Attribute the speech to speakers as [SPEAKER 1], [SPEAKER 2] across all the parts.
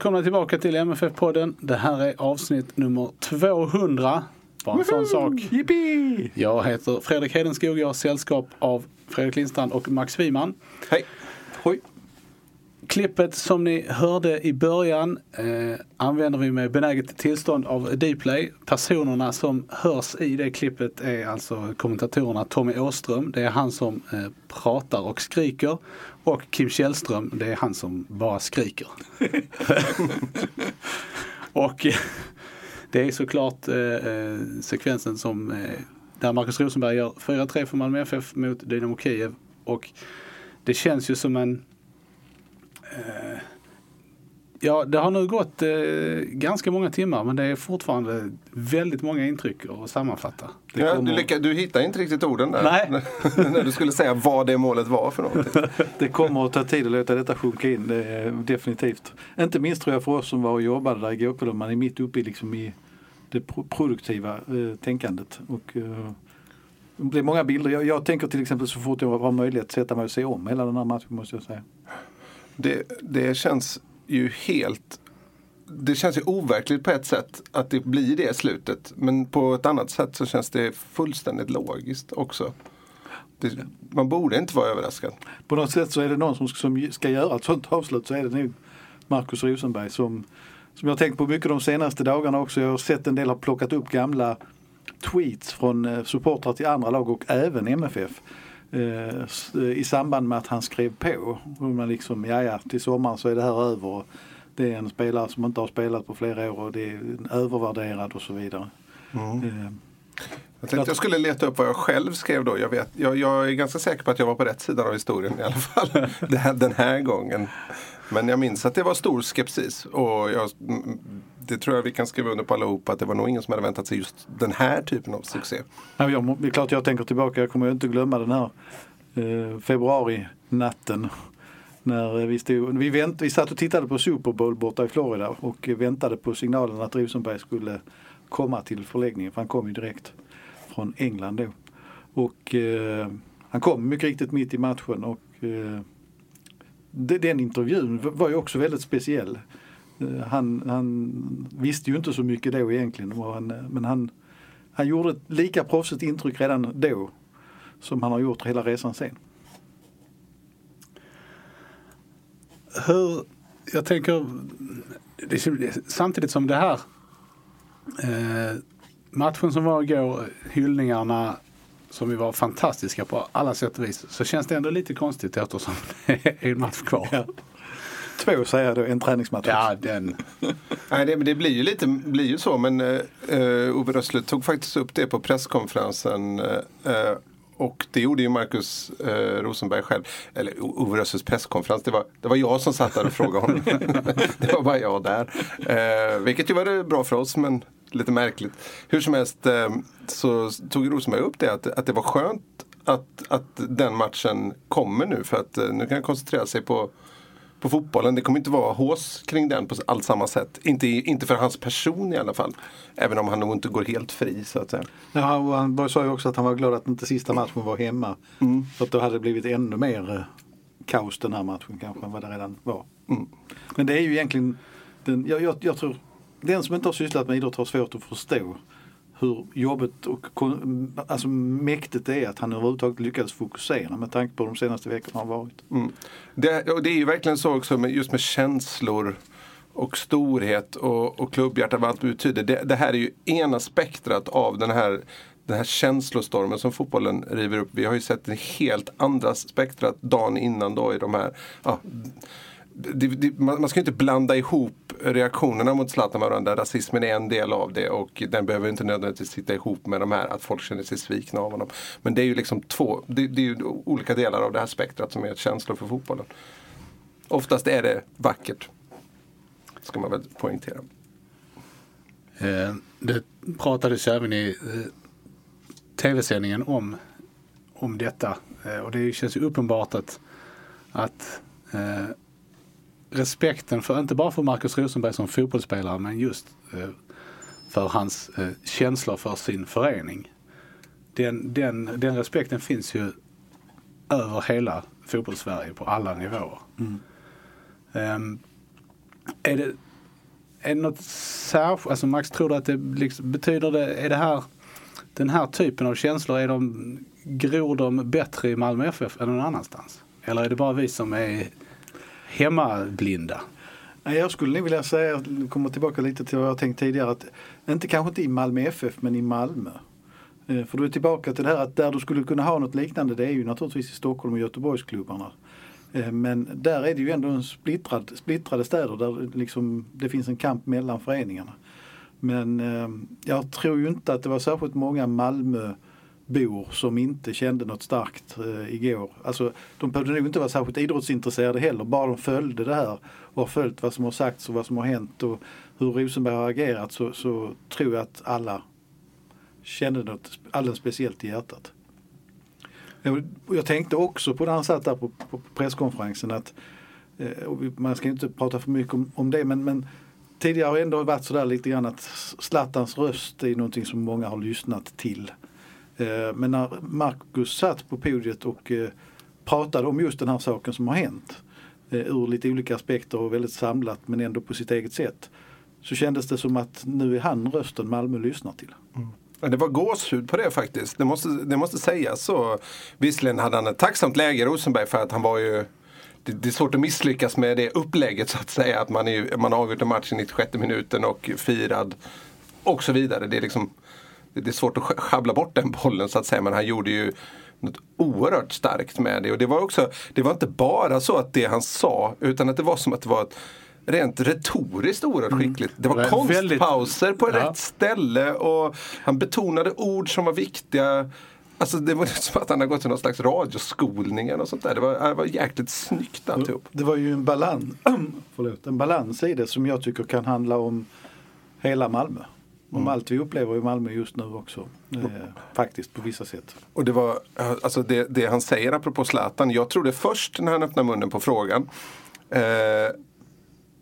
[SPEAKER 1] Välkomna tillbaka till MFF-podden. Det här är avsnitt nummer 200. Bara en sån sak.
[SPEAKER 2] Yippee!
[SPEAKER 1] Jag heter Fredrik Hedenskog. Jag har sällskap av Fredrik Lindstrand och Max Wiman.
[SPEAKER 2] Hej! Hoj!
[SPEAKER 1] Klippet som ni hörde i början eh, använder vi med benäget tillstånd av Dplay. Personerna som hörs i det klippet är alltså kommentatorerna Tommy Åström, det är han som eh, pratar och skriker. Och Kim Källström, det är han som bara skriker. och eh, det är såklart eh, eh, sekvensen som där Marcus Rosenberg gör 4-3 för Malmö FF mot Dynamo Kiev. Och det känns ju som en Ja, det har nu gått eh, ganska många timmar men det är fortfarande väldigt många intryck att sammanfatta. Det
[SPEAKER 2] Ja,
[SPEAKER 1] kommer-
[SPEAKER 2] du, lycka, du hittade inte riktigt orden där.
[SPEAKER 1] Nej.
[SPEAKER 2] När du skulle säga vad det målet var för någonting.
[SPEAKER 3] Det kommer att ta tid att låta detta sjunka in, det är definitivt. Inte minst tror jag för oss som var och jobbade där igår kväll, man är mitt uppe i, liksom i det pro- produktiva eh, tänkandet. Och, eh, det blir många bilder. Jag, jag tänker till exempel så fort jag har möjlighet att sätta mig och se om hela den här matchen måste jag säga.
[SPEAKER 2] Det, det känns ju helt... Det känns ju overkligt på ett sätt att det blir det slutet. Men på ett annat sätt så känns det fullständigt logiskt också. Det, man borde inte vara överraskad.
[SPEAKER 3] På något sätt så är det någon som, som ska göra ett sånt avslut så är det nu Markus Rosenberg som, som jag har tänkt på mycket de senaste dagarna också. Jag har sett en del har plockat upp gamla tweets från eh, supportrar till andra lag och även MFF. Eh, eh, I samband med att han skrev på. Man liksom, ja ja, till sommaren så är det här över. Det är en spelare som inte har spelat på flera år och det är övervärderad och så vidare. Eh,
[SPEAKER 2] Jag tänkte jag skulle leta upp vad jag själv skrev då. Jag, vet, jag, jag är ganska säker på att jag var på rätt sida av historien i alla fall. Den här gången. Men jag minns att det var stor skepsis. Och jag, mm, det tror jag vi kan skriva under på allihopa. Att det var nog ingen som hade väntat sig just den här typen av succé.
[SPEAKER 3] Nej, jag, det är klart jag tänker tillbaka, jag kommer inte glömma den här eh, februarinatten. När eh, vi, stod, vi, vänt, vi satt och tittade på Super Bowl borta i Florida och väntade på signalen att Rosenberg skulle komma till förläggningen. För han kom ju direkt från England då. Och eh, han kom mycket riktigt mitt i matchen och eh, den intervjun var ju också väldigt speciell. Eh, Han, han visste ju inte så mycket då egentligen han, eh, men han, han gjorde ett lika proffsigt intryck redan då som han har gjort hela resan sen.
[SPEAKER 1] hur, jag tänker, samtidigt som det här eh, matchen som var igår, hyllningarna som vi var fantastiska på alla sätt och vis, så känns det ändå lite konstigt eftersom det är en match kvar.
[SPEAKER 3] Ja. Två säger då, en träningsmatch.
[SPEAKER 1] Ja, den,
[SPEAKER 2] Nej, det, det blir ju lite blir ju så. Men uh, Ove Rössle tog faktiskt upp det på presskonferensen. eh, eh, och det gjorde ju Marcus eh, Rosenberg själv. Eller Ove Rössles presskonferens. Det var, det var jag som satt där och frågade honom. det var bara jag där. Uh, vilket ju var det bra för oss men lite märkligt. Hur som helst eh, så tog Rosenberg upp det att, att det var skönt att, att den matchen kommer nu. För att eh, nu kan han koncentrera sig på på fotbollen. Det kommer inte vara hås kring den på allt samma sätt. Inte, inte för hans person i alla fall. Även om han nog inte går helt fri så att säga.
[SPEAKER 3] Ja, och han sa ju också att han var glad att inte sista matchen var hemma. För att då hade det blivit ännu mer eh, kaos den här matchen kanske än vad det redan var. Men det är ju egentligen, den, jag, jag, jag tror, den som inte har sysslat med idrott har svårt att förstå hur jobbigt och alltså mäktigt det är att han överhuvudtaget lyckades fokusera med tanke på de senaste veckorna har varit.
[SPEAKER 2] Mm. Det, och det är ju verkligen så också med, just med känslor och storhet och, och klubbhjärta vad allt betyder. Det, det här är ju ena spektrat av den här den här känslostormen som fotbollen river upp. Vi har ju sett en helt andra spektrat dagen innan då i de här ja, det, det, man, man ska inte blanda ihop reaktionerna mot Zlatan med varandra. Rasismen är en del av det och den behöver inte nödvändigtvis sitta ihop med de här att folk känner sig svikna av honom. Men det är ju liksom två, det, det är ju olika delar av det här spektrat som är känslor för fotbollen. Oftast är det vackert. Ska man väl poängtera.
[SPEAKER 1] Eh, det pratades även i eh, tv-sändningen om, om detta. Eh, och det känns ju uppenbart att, att eh, respekten för, inte bara för Marcus Rosenberg som fotbollsspelare, men just eh, för hans eh, känslor för sin förening. Den, den, den respekten finns ju över hela fotbollssverige på alla nivåer. Mm. Um, är, det, är det något särskilt, alltså Max tror du att det liksom, betyder det, är det här den här typen av känslor, är de, gror de bättre i Malmö FF än någon annanstans? Eller är det bara vi som är hemmablinda?
[SPEAKER 3] Jag skulle nog vilja säga, komma tillbaka lite till vad jag tänkt tidigare, att inte kanske inte i Malmö FF men i Malmö. Eh, för du är tillbaka till det här att där du skulle kunna ha något liknande det är ju naturligtvis i Stockholm och Göteborgsklubbarna. Eh, men där är det ju ändå en splittrad, splittrade städer där liksom det finns en kamp mellan föreningarna. Men eh, jag tror ju inte att det var särskilt många Malmö bor som inte kände något starkt eh, igår. Alltså, de behövde nog inte vara särskilt idrottsintresserade heller, bara de följde det här och har följt vad som har sagts och vad som har hänt och hur Rosenberg har agerat så, så tror jag att alla kände något alldeles speciellt i hjärtat. Jag tänkte också på när han satt där på, på presskonferensen att, eh, man ska inte prata för mycket om, om det, men, men tidigare har det ändå varit sådär lite grann att Zlatans röst är någonting som många har lyssnat till. Eh, men när Marcus satt på podiet och eh, pratade om just den här saken som har hänt eh, ur lite olika aspekter och väldigt samlat men ändå på sitt eget sätt. Så kändes det som att nu är han rösten Malmö lyssnar till. Mm.
[SPEAKER 2] Det var gåshud på det faktiskt. Det måste, det måste sägas så. Visserligen hade han ett tacksamt läge Rosenberg för att han var ju det, det, är svårt att misslyckas med det upplägget så att säga. Att man, är, man har avgjort en match i 96 minuten och firad och så vidare. Det är, liksom, det är svårt att schabbla bort den bollen så att säga. Men han gjorde ju något oerhört starkt med det. Och det var också, det var inte bara så att det han sa utan att det var som att det var ett rent retoriskt oerhört mm. skickligt. Det var det konstpauser på ja. rätt ställe och han betonade ord som var viktiga. Alltså det var som att han hade gått till någon slags radioskolning eller sånt där. Det var, det var jäkligt snyggt alltihop.
[SPEAKER 3] Det var ju en balans, förlåt, en balans i det som jag tycker kan handla om hela Malmö. Om mm. allt vi upplever i Malmö just nu också. Eh, faktiskt på vissa sätt.
[SPEAKER 2] Och det var alltså det, det han säger apropå Zlatan. Jag trodde först när han öppnade munnen på frågan eh,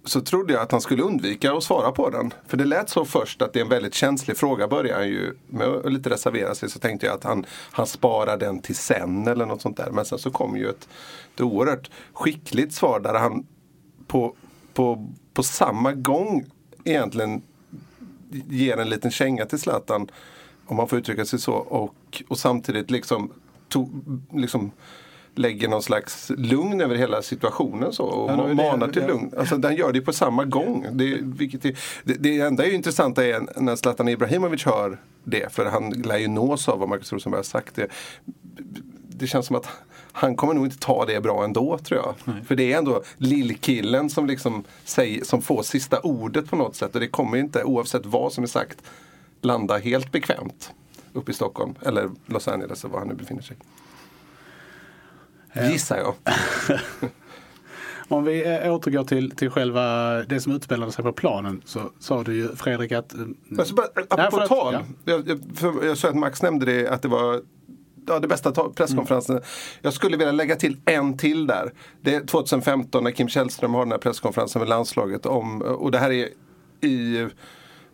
[SPEAKER 2] så trodde jag att han skulle undvika att svara på den. För det lät så först att det är en väldigt känslig fråga börjar han ju med att lite reservera sig. Så tänkte jag att han, han sparar den till sen eller något sånt där. Men sen så kom ju ett, ett oerhört skickligt svar där han på, på, på samma gång egentligen ger en liten känga till Zlatan. Om man får uttrycka sig så. Och, och samtidigt liksom, to, liksom lägger någon slags lugn över hela situationen så, och ja, manar till lugn. Alltså, den gör det på samma gång. Det, vilket är, det, det enda är intressanta är när Zlatan Ibrahimovic hör det, för han lär ju nås av vad Marcus Rosenberg har sagt. Det, det känns som att han kommer nog inte ta det bra ändå tror jag. Nej. För det är ändå lillkillen som, liksom säger, som får sista ordet på något sätt. Och det kommer inte, oavsett vad som är sagt, landa helt bekvämt uppe i Stockholm. Eller Los Angeles eller var han nu befinner sig. Gissar jag.
[SPEAKER 1] Om vi eh, återgår till, till själva det som utspelade sig på planen så sa du ju Fredrik att... Eh,
[SPEAKER 2] alltså, bara, apropå tal. Ja. Jag, jag, jag sa att Max nämnde det att det var ja, det bästa presskonferensen. Mm. Jag skulle vilja lägga till en till där. Det är 2015 när Kim Källström har den här presskonferensen med landslaget om, och det här är i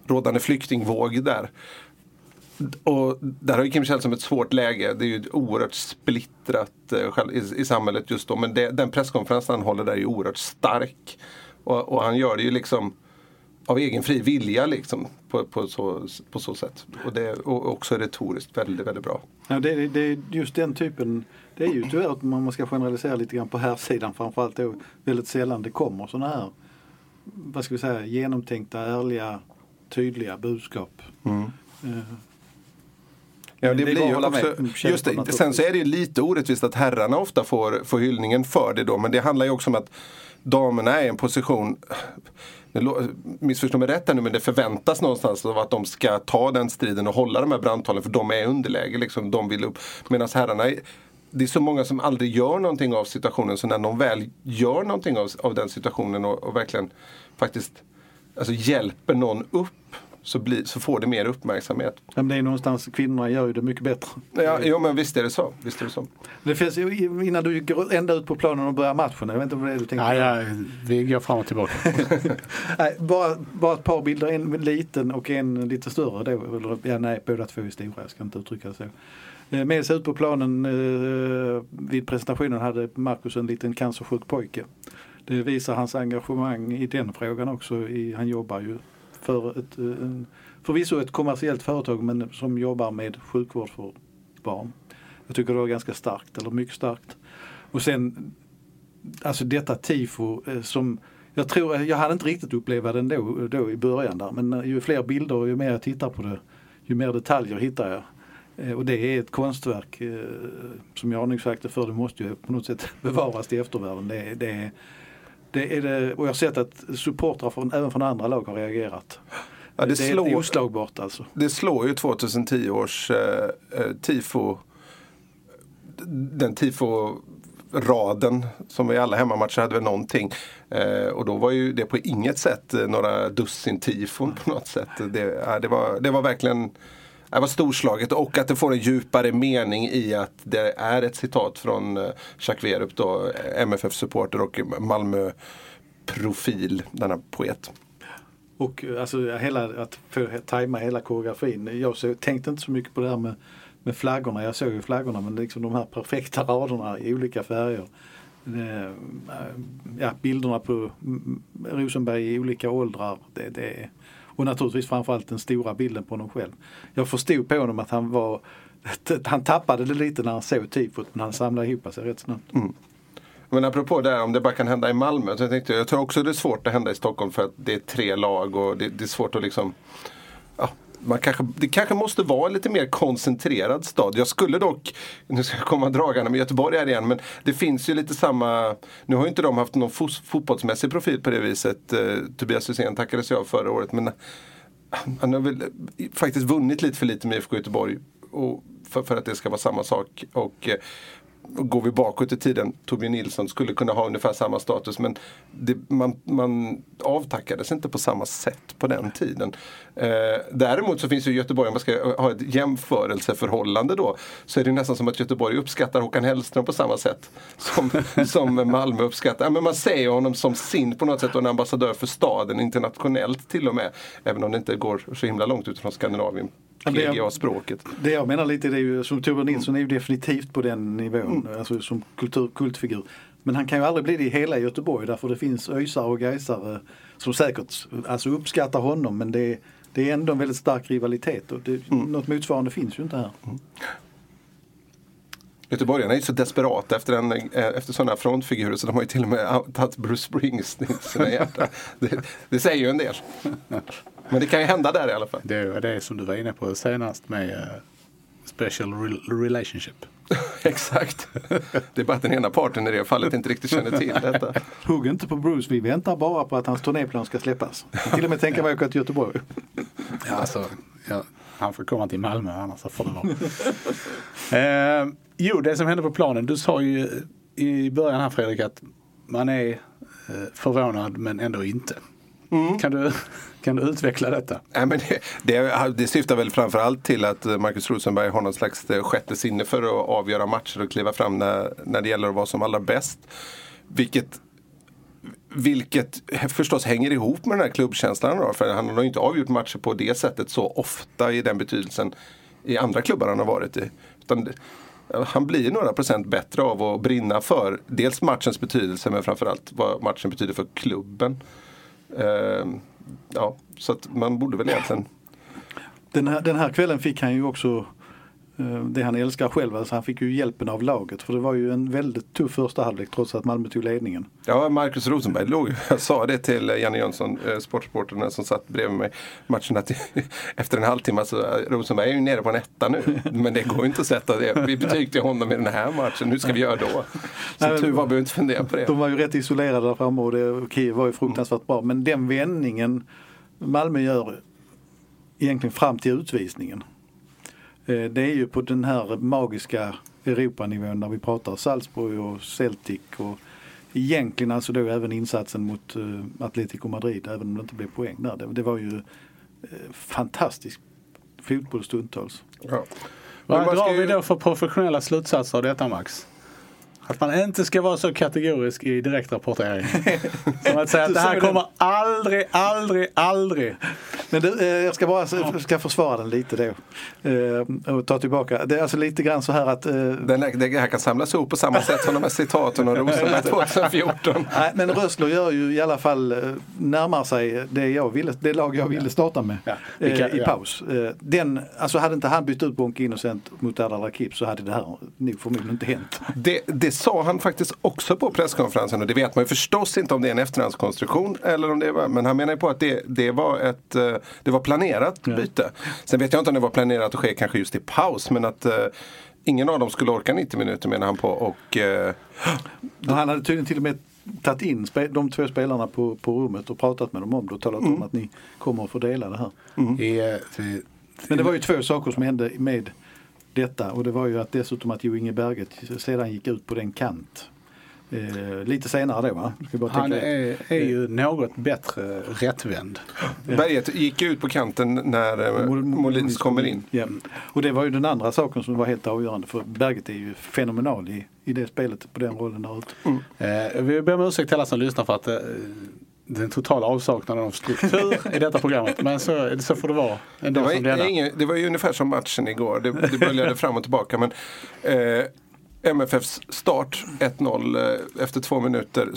[SPEAKER 2] rådande flyktingvåg där. Och där har ju Kim Källström ett svårt läge. Det är ju oerhört splittrat eh, i, i, samhället just då. Men det, den presskonferensen han håller där är ju oerhört stark. Och, och, han gör det ju liksom av egen fri vilja liksom på, på, så, på så sätt. Och, det, och också retoriskt väldigt, väldigt bra.
[SPEAKER 3] Ja, det, det är just den typen, det är ju tyvärr att man ska generalisera lite grann på här sidan framförallt då väldigt sällan det kommer sådana här, vad ska vi säga, genomtänkta, ärliga, tydliga budskap. Mm. Eh,
[SPEAKER 2] Ja, det
[SPEAKER 3] Det
[SPEAKER 2] blir ju också, just det, sen så är det ju lite orättvist att herrarna ofta får, får hyllningen för det då. Men det handlar ju också om att damerna är i en position Missförstå mig rätt här nu men det förväntas någonstans av att de ska ta den striden och hålla de här brandtalen för de är i underläge. Liksom, de vill upp. Medan herrarna, är- det är så många som aldrig gör någonting av situationen så när de väl gör någonting av, av den situationen och, och verkligen faktiskt alltså, hjälper någon upp så, blir, så får det mer uppmärksamhet.
[SPEAKER 3] Ja, men det är någonstans, kvinnorna gör ju det mycket bättre.
[SPEAKER 2] Ja, jo men visst är det så. Visst är det så.
[SPEAKER 3] Det finns, innan du går ända ut på planen och börjar matchen, jag vet inte vad det är du tänker på.
[SPEAKER 1] ja, vi går fram och tillbaka.
[SPEAKER 3] Nej, bara, bara ett par bilder, en liten och en lite större. Då. Eller, ja, nej, båda två är stora, jag ska inte uttrycka det så. Eh, Med sig ut på planen eh, vid presentationen hade Marcus en liten cancersjuk pojke. Det visar hans engagemang i den frågan också. I, han jobbar ju för ett, eh, en- förvisso ett kommersiellt företag men som jobbar med sjukvård för barn. Jag tycker det var ganska starkt, eller mycket starkt. Och sen alltså detta tifo eh, som jag tror, eh, jag hade inte riktigt upplevt det ändå, då i början där men ju fler bilder och ju mer jag tittar på det ju mer detaljer hittar jag. Och det är ett konstverk som jag nyss sagt det för det måste ju på något sätt bevaras till eftervärlden. Det, det, det är det, och jag har sett att supportrar från, även från andra lag har reagerat.
[SPEAKER 2] Ja, det
[SPEAKER 3] det är
[SPEAKER 2] slår-
[SPEAKER 3] oslagbart alltså.
[SPEAKER 2] Det slår ju 2010 års eh, eh, tifo den tifo-raden som i alla hemmamatcher hade väl någonting. Eh, och då var ju det på inget sätt eh, några dussin tifon på något sätt. Det, ja, det, var, det var verkligen det var storslaget och att det får en djupare mening i att det är ett citat från eh, Jacques Werup då, eh, MFF-supporter och Malmö-profil, denna poet.
[SPEAKER 3] Och eh, alltså hela, att få tajma hela koreografin. Jag så, tänkte inte så mycket på det här med, med flaggorna. Jag såg ju flaggorna men liksom de här perfekta raderna i olika färger. Det, ja, bilderna på Rosenberg i olika åldrar. Det, det, och naturligtvis framförallt den stora bilden på honom själv. Jag förstod på honom att han var han tappade det lite när han såg tifot men han samlade ihop sig rätt snabbt. Mm.
[SPEAKER 2] Men apropå det här om det bara kan hända i Malmö. Så jag, tänkte, jag tror också det är svårt att hända i Stockholm för att det är tre lag och det, det är svårt att liksom ja, man kanske, det kanske måste vara en lite mer koncentrerad stad. Jag skulle dock, nu ska jag komma dragande med Göteborg här igen, men det finns ju lite samma, nu har ju inte de haft någon fos, fotbollsmässig profil på det viset. Eh, Tobias Hysén tackades jag förra året, men eh, han har väl faktiskt vunnit lite för lite med IFK Göteborg och för, för att det ska vara samma sak. Och, eh, går vi bakåt i tiden, Torbjörn Nilsson skulle kunna ha ungefär samma status men det, man, man avtackades inte på samma sätt på den tiden. Eh, däremot så finns ju Göteborg, om man ska ha ett jämförelseförhållande då, så är det nästan som att Göteborg uppskattar Håkan Hellström på samma sätt som, som Malmö uppskattar. Ja, men man ser honom som sin på något sätt och en ambassadör för staden internationellt till och med. Även om det inte går så himla långt utifrån Skandinavien. PGA-språket.
[SPEAKER 3] Det jag menar lite det är ju som Torbjörn Nilsson är ju definitivt på den nivån. Alltså som kultur, kultfigur. Men han kan ju aldrig bli det i hela Göteborg därför det finns öisar och gaisare som säkert alltså uppskattar honom men det är, det är ändå en väldigt stark rivalitet och det, något motsvarande finns ju inte här.
[SPEAKER 2] Göteborgarna är ju så desperata efter, en, eh, efter sådana frontfigurer så de har ju till och med tagit Bruce Springsteen i sina hjärtan. Det, det säger ju en del. Men det kan ju hända där i alla fall.
[SPEAKER 1] Det var det som du var inne på senast med eh, special re- relationship.
[SPEAKER 2] Exakt. Det är bara att den ena parten i det fallet inte riktigt känner till detta.
[SPEAKER 3] Hugg inte på Bruce, vi väntar bara på att hans turnéplan ska släppas. Till och med tänka mig att åka till Göteborg.
[SPEAKER 1] Ja, alltså, ja, han får komma till Malmö annars får det vara. eh, jo, det som hände på planen. Du sa ju i början här Fredrik att man är eh, förvånad men ändå inte. Kan, du, kan du utveckla detta?
[SPEAKER 2] Nej, men det, det, det syftar väl framförallt till att Marcus Rosenberg har någon slags eh, sjätte sinne för att avgöra matcher och kliva fram när, när det gäller att vara som allra bäst. Vilket vilket förstås hänger ihop med den här klubbkänslan. Då, för han har ju inte avgjort matcher på det sättet så ofta i den betydelsen i andra klubbar han har varit i. Utan han blir några procent bättre av att brinna för dels matchens betydelse men framförallt vad matchen betyder för klubben. Ehm, Ja, så att man borde väl egentligen
[SPEAKER 3] Den här, den här kvällen fick han ju också det han älskar själv. Alltså han fick ju hjälpen av laget för det var ju en väldigt tuff första halvlek trots att Malmö tog ledningen.
[SPEAKER 2] Ja, Marcus Rosenberg låg Jag sa det till Janne Jönsson, eh, sportsporten som satt bredvid mig matchen att efter en halvtimme så eh, Rosenberg är ju nere på en etta nu. Men det går ju inte att sätta det. Vi betyg till honom i den här matchen. Hur ska vi göra då? Så tur var vi inte fundera på det.
[SPEAKER 3] De var ju rätt isolerade där framme och det, Kiev var ju fruktansvärt bra. Men den vändningen Malmö gör egentligen fram till utvisningen. Eh, det är ju på den här magiska Europanivån där vi pratar Salzburg och Celtic och egentligen alltså då även insatsen mot uh, Atletico Madrid även om det inte blev poäng där. Det, det var ju uh, fantastisk fotboll stundtals.
[SPEAKER 1] Ja. Vad drar vi då för professionella slutsatser av detta Max? Att man inte ska vara så kategorisk i direktrapportering. Som att säga att det här kommer aldrig, aldrig, aldrig.
[SPEAKER 3] Men det, eh, jag ska bara ska försvara den lite då. Eh, och ta tillbaka. Det är alltså lite grann så här att... Eh,
[SPEAKER 2] den här, det här kan samlas ihop på samma sätt som de här citaten om Rosenberg 2014.
[SPEAKER 3] Nej, men Rössler gör ju i alla fall närmar sig det, jag ville, det lag jag ville starta med ja. Vilka, i paus. Den, alltså hade inte han bytt ut Bonke Innocent mot Erdal Rakip så hade det här nog förmodligen inte hänt.
[SPEAKER 2] Det, det sa han faktiskt också på presskonferensen och det vet man ju förstås inte om det är en efterhandskonstruktion eller om det var, men han menar ju på att det, det var ett eh, det var planerat ja. byte. Sen vet jag inte om det var planerat att ske kanske just i paus men att uh, ingen av dem skulle orka 90 minuter menar han på. Och, uh,
[SPEAKER 3] han hade tydligen till och med tagit in de två spelarna på, på rummet och pratat med dem om det och talat mm. om att ni kommer att få dela det här. Mm. I, men det var ju två saker som hände med detta och det var ju att dessutom att Jo Inge Berget sedan gick ut på den kant Eh, lite senare då va?
[SPEAKER 1] Han är, är, ju något bättre rättvänd.
[SPEAKER 2] Berget gick ut på kanten när eh, Molins kommer in.
[SPEAKER 3] Ja. Och det var ju den andra saken som var helt avgörande för Berget är ju fenomenal i, i det spelet på den rollen där ute.
[SPEAKER 1] Mm. Eh, vi ber om ursäkt till alla som lyssnar för att eh, den totala avsaknaden av struktur i detta programmet. Men så, så får det vara en dag
[SPEAKER 2] det
[SPEAKER 1] som denna.
[SPEAKER 2] Ingen, det var ju ungefär som matchen igår. Det, det böljade fram och tillbaka. Men, eh, MFFs start 1-0 eh, efter två minuter.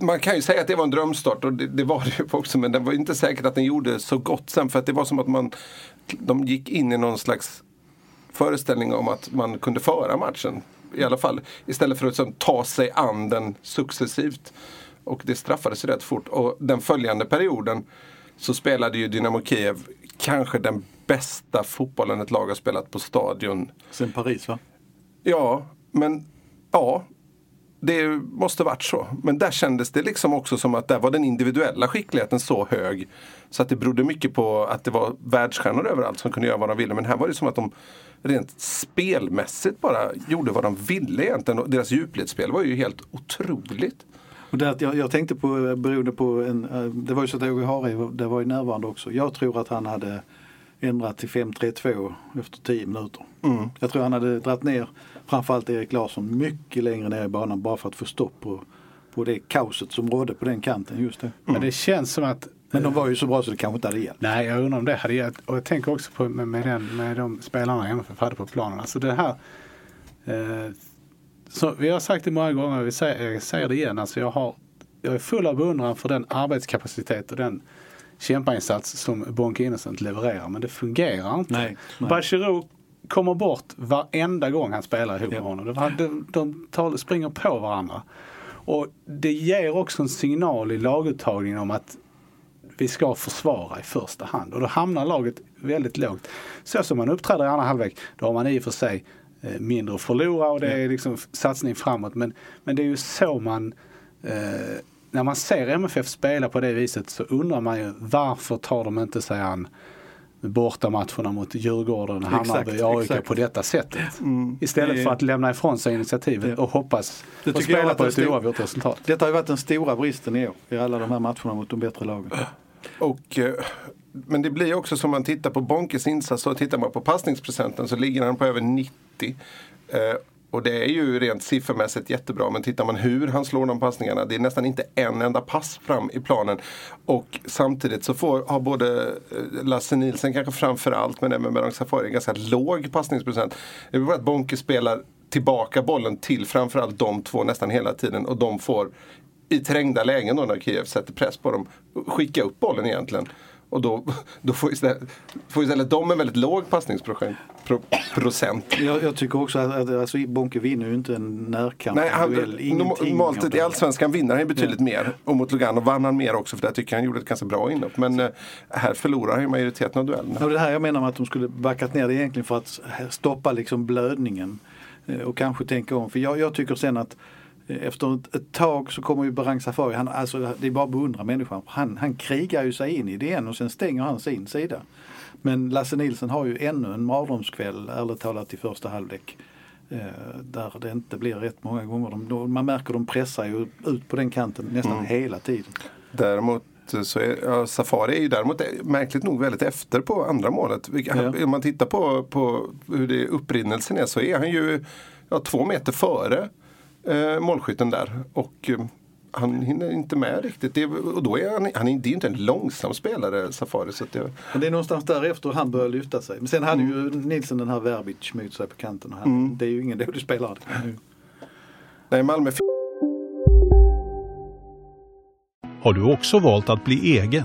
[SPEAKER 2] Man kan ju säga att det var en drömstart och det, det var det ju också men det var inte säkert att den gjorde så gott sen för att det var som att man de gick in i någon slags föreställning om att man kunde föra matchen. I alla fall istället för att liksom, ta sig an den successivt. Och det straffades rätt fort. Och den följande perioden så spelade ju Dynamo Kiev kanske den bästa fotbollen ett lag har spelat på stadion.
[SPEAKER 3] Sen Paris va?
[SPEAKER 2] Ja, men ja. Det måste varit så. Men där kändes det liksom också som att där var den individuella skickligheten så hög. Så att det berodde mycket på att det var världsstjärnor överallt som kunde göra vad de ville. Men här var det som att de rent spelmässigt bara gjorde vad de ville egentligen. Och deras djupledsspel var ju helt otroligt.
[SPEAKER 3] Och det, jag, jag tänkte på, beroende på en, eh, det var ju så att Åge Hareide det var ju närvarande också. Jag tror att han hade ändrat till 5-3-2 efter 10 minuter. Mm. Jag tror han hade dragit ner framförallt Erik Larsson mycket längre ner i banan bara för att få stopp på, på det kaoset som rådde på den kanten just det. Mm.
[SPEAKER 1] Men det känns som att
[SPEAKER 3] men de var ju så bra så det kanske inte hade hjälpt.
[SPEAKER 1] Nej, jag undrar om det hade hjälpt. Och jag tänker också på med, med, den, med de spelarna MFF hade på planen. Alltså det här eh, så vi har sagt det många gånger, vi säger, jag säger det igen. Alltså jag, har, jag är full av beundran för den arbetskapacitet och den kämpainsats som Bonke Innocent levererar. Men det fungerar inte. Nej, nej. Bachirou kommer bort varenda gång han spelar ihop med honom. De, de tar, springer på varandra. Och det ger också en signal i laguttagningen om att vi ska försvara i första hand. Och då hamnar laget väldigt lågt. Så som man uppträder i andra halvlek, då har man i och för sig eh, mindre att förlora och det är liksom satsning framåt. Men, men det är ju så man eh, när man ser MFF spela på det viset så undrar man ju varför tar de inte sig an bortamatcherna mot Djurgården, Hammarby, AIK på detta sättet. Mm. Istället för att lämna ifrån sig initiativet och hoppas och spela på ett oavgjort resultat.
[SPEAKER 3] Detta har ju varit den stora bristen i år i alla de här matcherna mot de bättre lagen.
[SPEAKER 2] Och, eh, men det blir också som man tittar på Bonkes insats och tittar man på passningsprocenten så ligger han på över 90. Eh, och det är ju rent siffermässigt jättebra men tittar man hur han slår de passningarna, det är nästan inte en enda pass fram i planen. Och samtidigt så får, har både eh, Lasse Nilsen kanske framförallt men även Behrang Safari en ganska låg passningsprocent. Det är bara att Bonke spelar tillbaka bollen till framförallt de två nästan hela tiden och de får i trängda lägen då när Kiev sätter press på dem skicka upp bollen egentligen. Och då, då får, istället, får istället de en väldigt låg passningsprocent. Pro.
[SPEAKER 3] Jag, jag tycker också att, att alltså, Bonke vinner ju inte en närkamp.
[SPEAKER 2] Nej, han, normalt i. Allsvenskan vinner han betydligt mer. Och mot Lugano vann han mer också för där tycker jag han gjorde ett ganska bra inhopp. Men eh, här förlorar han ju majoriteten av duellerna.
[SPEAKER 3] Ja, det här jag menar med att de skulle backat ner det egentligen för att stoppa liksom blödningen. eh, Och kanske tänka om. För jag, jag tycker sen att efter ett, ett tag så kommer ju Barang Safari, han, alltså, det är bara att beundra människan. Han, han krigar ju sig in i det igen och sen stänger han sin sida. Men Lasse Nilsson har ju ännu en mardrömskväll, ärligt talat, i första halvlek. Eh, där det inte blir rätt många gånger. De, de, man märker de pressar ju ut på den kanten nästan
[SPEAKER 2] Mm.
[SPEAKER 3] hela tiden.
[SPEAKER 2] Däremot så är ja, Safari är ju däremot märkligt nog väldigt efter på andra målet.
[SPEAKER 3] Ja.
[SPEAKER 2] Om man tittar på, på hur det upprinnelsen är så är han ju ja, två meter före eh, målskytten där. Och eh, han hinner inte med riktigt. Det, och då är han, han är, det är ju inte en långsam spelare, Safari. Så att det,
[SPEAKER 3] Men det är någonstans därefter han börjar lyfta sig. Men sen hade ju Nilsson den här Verbic mot sig på kanten. Och han, Det är ju ingen dålig spelare.
[SPEAKER 2] nej, Malmö
[SPEAKER 4] Har du också valt att bli egen?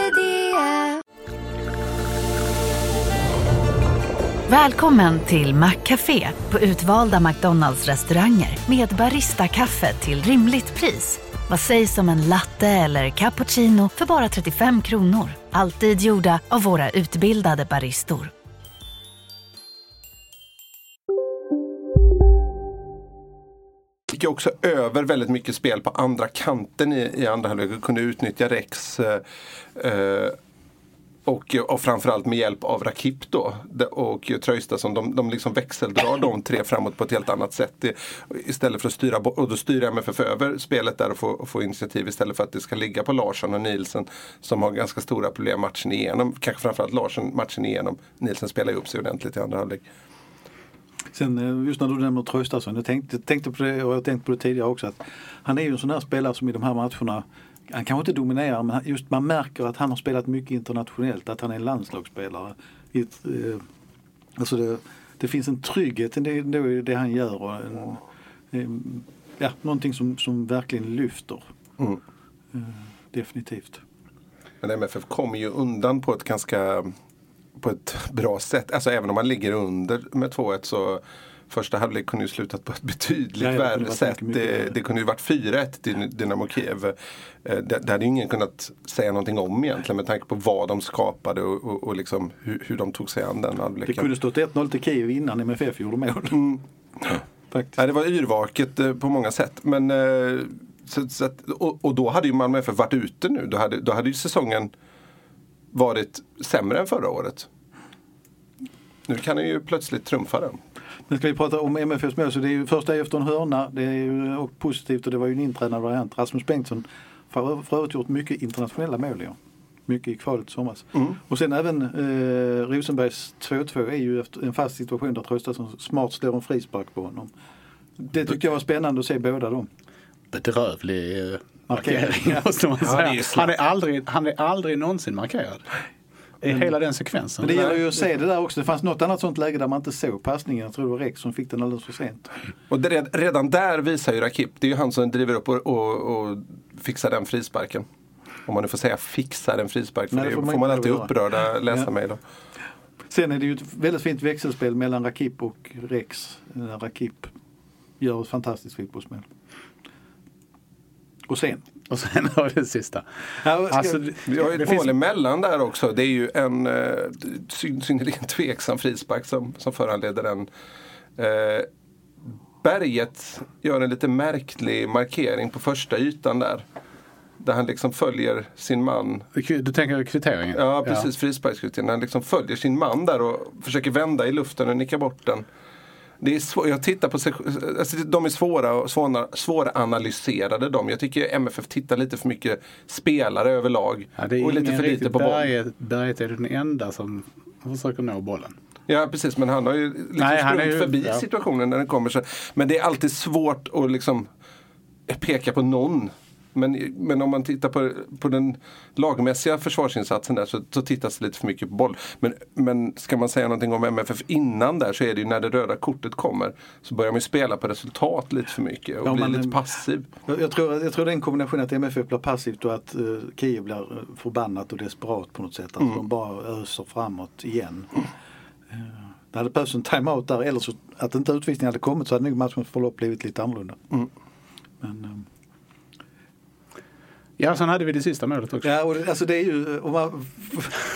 [SPEAKER 5] Välkommen till Maccafé på utvalda McDonalds restauranger med Baristakaffe till rimligt pris. Vad sägs om en latte eller cappuccino för bara 35 kronor? Alltid gjorda av våra utbildade baristor.
[SPEAKER 2] gick också över väldigt mycket spel på andra kanten i, i andra halvlek och kunde utnyttja Rex. Eh, eh, och, och framförallt med hjälp av Rakip då och och som De, de liksom växeldrar de tre framåt på ett helt annat sätt. Det, istället för att styra bort, och då styr MFF över spelet där och får, och initiativ istället för att det ska ligga på Larsson och Nielsen som har ganska stora problem matchen igenom. Kanske framförallt Larsson matchen igenom. Nielsen spelar ju upp sig ordentligt i andra halvlek.
[SPEAKER 3] Sen eh, just när du nämner Traustason, jag tänkte, tänkte på det och jag har tänkt på det tidigare också. att Han är ju en sån här spelare som i de här matcherna han kanske inte dominerar men just man märker att han har spelat mycket internationellt, att han är en landslagsspelare. Eh, alltså det, det finns en trygghet i det, det, han gör och en, ja, någonting som, som verkligen lyfter.
[SPEAKER 2] Mm.
[SPEAKER 3] Eh, definitivt.
[SPEAKER 2] Men MFF kommer ju undan på ett ganska på ett bra sätt. Alltså även om man ligger under med 2-1 så första halvlek kunde ju slutat på ett betydligt
[SPEAKER 3] det
[SPEAKER 2] värre sätt. Det, det kunde ju varit 4-1 till Dynamo Kiev. Eh, Det, det hade ju ingen kunnat säga någonting om egentligen med tanke på vad de skapade och, och, och liksom hur, hur de tog sig an den
[SPEAKER 3] Det
[SPEAKER 2] halvleken.
[SPEAKER 3] kunde stått 1-0 till Kiev innan MFF gjorde mål.
[SPEAKER 2] Mm.
[SPEAKER 3] Faktiskt.
[SPEAKER 2] Nej, det var yrvaket eh, på många sätt. Men, eh, så, så att, och, och då hade ju Malmö FF varit ute nu. Då hade, då hade ju säsongen varit sämre än förra året. Nu kan den ju plötsligt trumfa den.
[SPEAKER 3] Nu ska vi prata om MFFs mål. Så det är ju första efter en hörna. Det är ju och positivt och det var ju en intränad variant. Rasmus Bengtsson har för övrigt gjort mycket internationella mål i år. Mycket i kvalet i somras.
[SPEAKER 2] Mm.
[SPEAKER 3] Och sen även eh, Rosenbergs 2-2 är ju efter en fast situation där Traustason smart slår en frispark på honom. Det tyckte jag var spännande att se båda dem.
[SPEAKER 1] Bedrövlig eh,
[SPEAKER 3] Markering.
[SPEAKER 1] måste man
[SPEAKER 2] Ja,
[SPEAKER 1] säga. han, är aldrig, han är aldrig någonsin markerad. I hela den sekvensen.
[SPEAKER 3] Men det gäller ju att se det där också. Det fanns något annat sånt läge där man inte såg passningen. Jag tror det var Rex som fick den alldeles för sent.
[SPEAKER 2] Och det, redan där visar ju Rakip, det är ju han som driver upp och, och, och fixar den frisparken. Om man nu får säga fixar en frispark, för
[SPEAKER 3] Nej, det
[SPEAKER 2] det
[SPEAKER 3] får
[SPEAKER 2] får
[SPEAKER 3] man
[SPEAKER 2] man,
[SPEAKER 3] inte
[SPEAKER 2] alltid upprörda läsa
[SPEAKER 3] Ja.
[SPEAKER 2] mig då.
[SPEAKER 3] Sen är det ju ett väldigt fint växelspel mellan Rakip och Rex. När Rakip gör ett fantastiskt fotbollsmål. Och sen.
[SPEAKER 1] Och sen har vi det sista.
[SPEAKER 3] Ja, ska-
[SPEAKER 1] Alltså, det,
[SPEAKER 2] Vi har ju
[SPEAKER 1] det
[SPEAKER 2] ett
[SPEAKER 1] finns-
[SPEAKER 2] emellan där också. Det är ju en eh, syn- synnerligen tveksam frispark som, som föranleder den. Eh, Berget gör en lite märklig markering på första ytan där. Där han liksom följer sin man.
[SPEAKER 1] Du tänker kvitteringen?
[SPEAKER 2] Ja precis, frisparkskvitteringen. Han liksom följer sin man där och försöker vända i luften och nicka bort den. Det är svår, jag tittar på sig, alltså de är svåra och svåra, svåranalyserade de. Jag tycker MFF tittar lite för mycket spelare överlag.
[SPEAKER 1] Ja, det är
[SPEAKER 2] och lite för lite på boll.
[SPEAKER 1] Berget, är den enda som försöker nå bollen.
[SPEAKER 2] Ja precis, men han har ju liksom
[SPEAKER 1] Nej,
[SPEAKER 2] sprungit
[SPEAKER 1] ju-
[SPEAKER 2] förbi
[SPEAKER 1] ja.
[SPEAKER 2] situationen när den kommer. Så, men det är alltid svårt att liksom peka på någon Men, men om man tittar på, på den lagmässiga försvarsinsatsen där så, så tittas det lite för mycket på boll. Men, men ska man säga någonting om MFF innan där så är det ju när det röda kortet kommer så börjar man ju spela på resultat lite för mycket och
[SPEAKER 3] Ja,
[SPEAKER 2] blir
[SPEAKER 3] man-
[SPEAKER 2] lite passiv.
[SPEAKER 3] Jag, jag, tror, jag tror det är en kombination att MFF blir passivt och att uh, Kiev blir eh, förbannat och desperat på något sätt. Att de bara öser framåt igen. Eh, det hade behövts en timeout där eller så att inte utvisningen hade kommit så hade nog matchens förlopp blivit lite annorlunda. Men, eh,
[SPEAKER 1] Ja, sen hade vi det sista målet också.
[SPEAKER 3] Ja, och det, alltså det är ju, om man,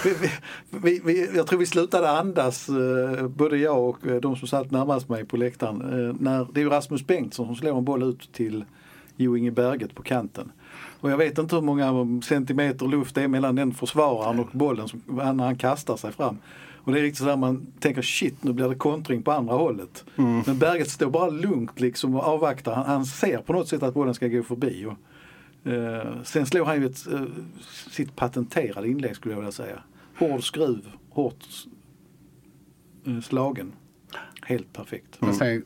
[SPEAKER 3] vi, vi, vi, jag tror vi slutade andas, eh, både jag och eh, de som satt närmast mig på läktaren. eh, När, det är ju Rasmus Bengtsson som slår en boll ut till Jo Inge Berget på kanten. Och jag vet inte hur många centimeter luft det är mellan den försvararen och bollen som, när han kastar sig fram. Och det är riktigt sådär man tänker shit nu blir det kontring på andra hållet. Men Berget står bara lugnt liksom och avvaktar. Han, han ser på något sätt att bollen ska gå förbi. Och, Eh, sen slår han ju ett, eh, sitt patenterade inlägg skulle jag vilja säga. Hård skruv, hårt eh, slagen. Helt perfekt.
[SPEAKER 1] Och, sen,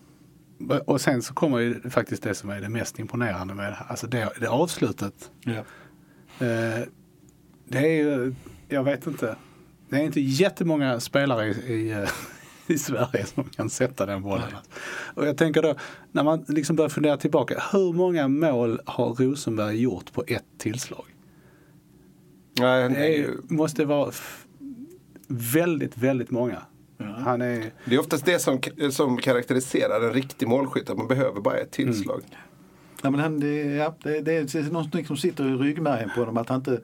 [SPEAKER 1] och sen så kommer ju faktiskt det som är det mest imponerande med. Alltså det, det avslutet.
[SPEAKER 3] Ja.
[SPEAKER 1] Det är ju, jag vet inte. Det är inte jättemånga spelare i, i, i Sverige som kan sätta den bollen. Och jag tänker då, när man liksom börjar fundera tillbaka. Hur många mål har Rosenberg gjort på ett tillslag?
[SPEAKER 2] Nej, han
[SPEAKER 1] Det måste vara f- väldigt, väldigt många. Han är,
[SPEAKER 2] Det är oftast det som, som karaktäriserar en riktig målskytt, att man behöver bara ett tillslag.
[SPEAKER 3] Ja, men han, det, ja, det, det är någonting som sitter i ryggmärgen på honom. Att han inte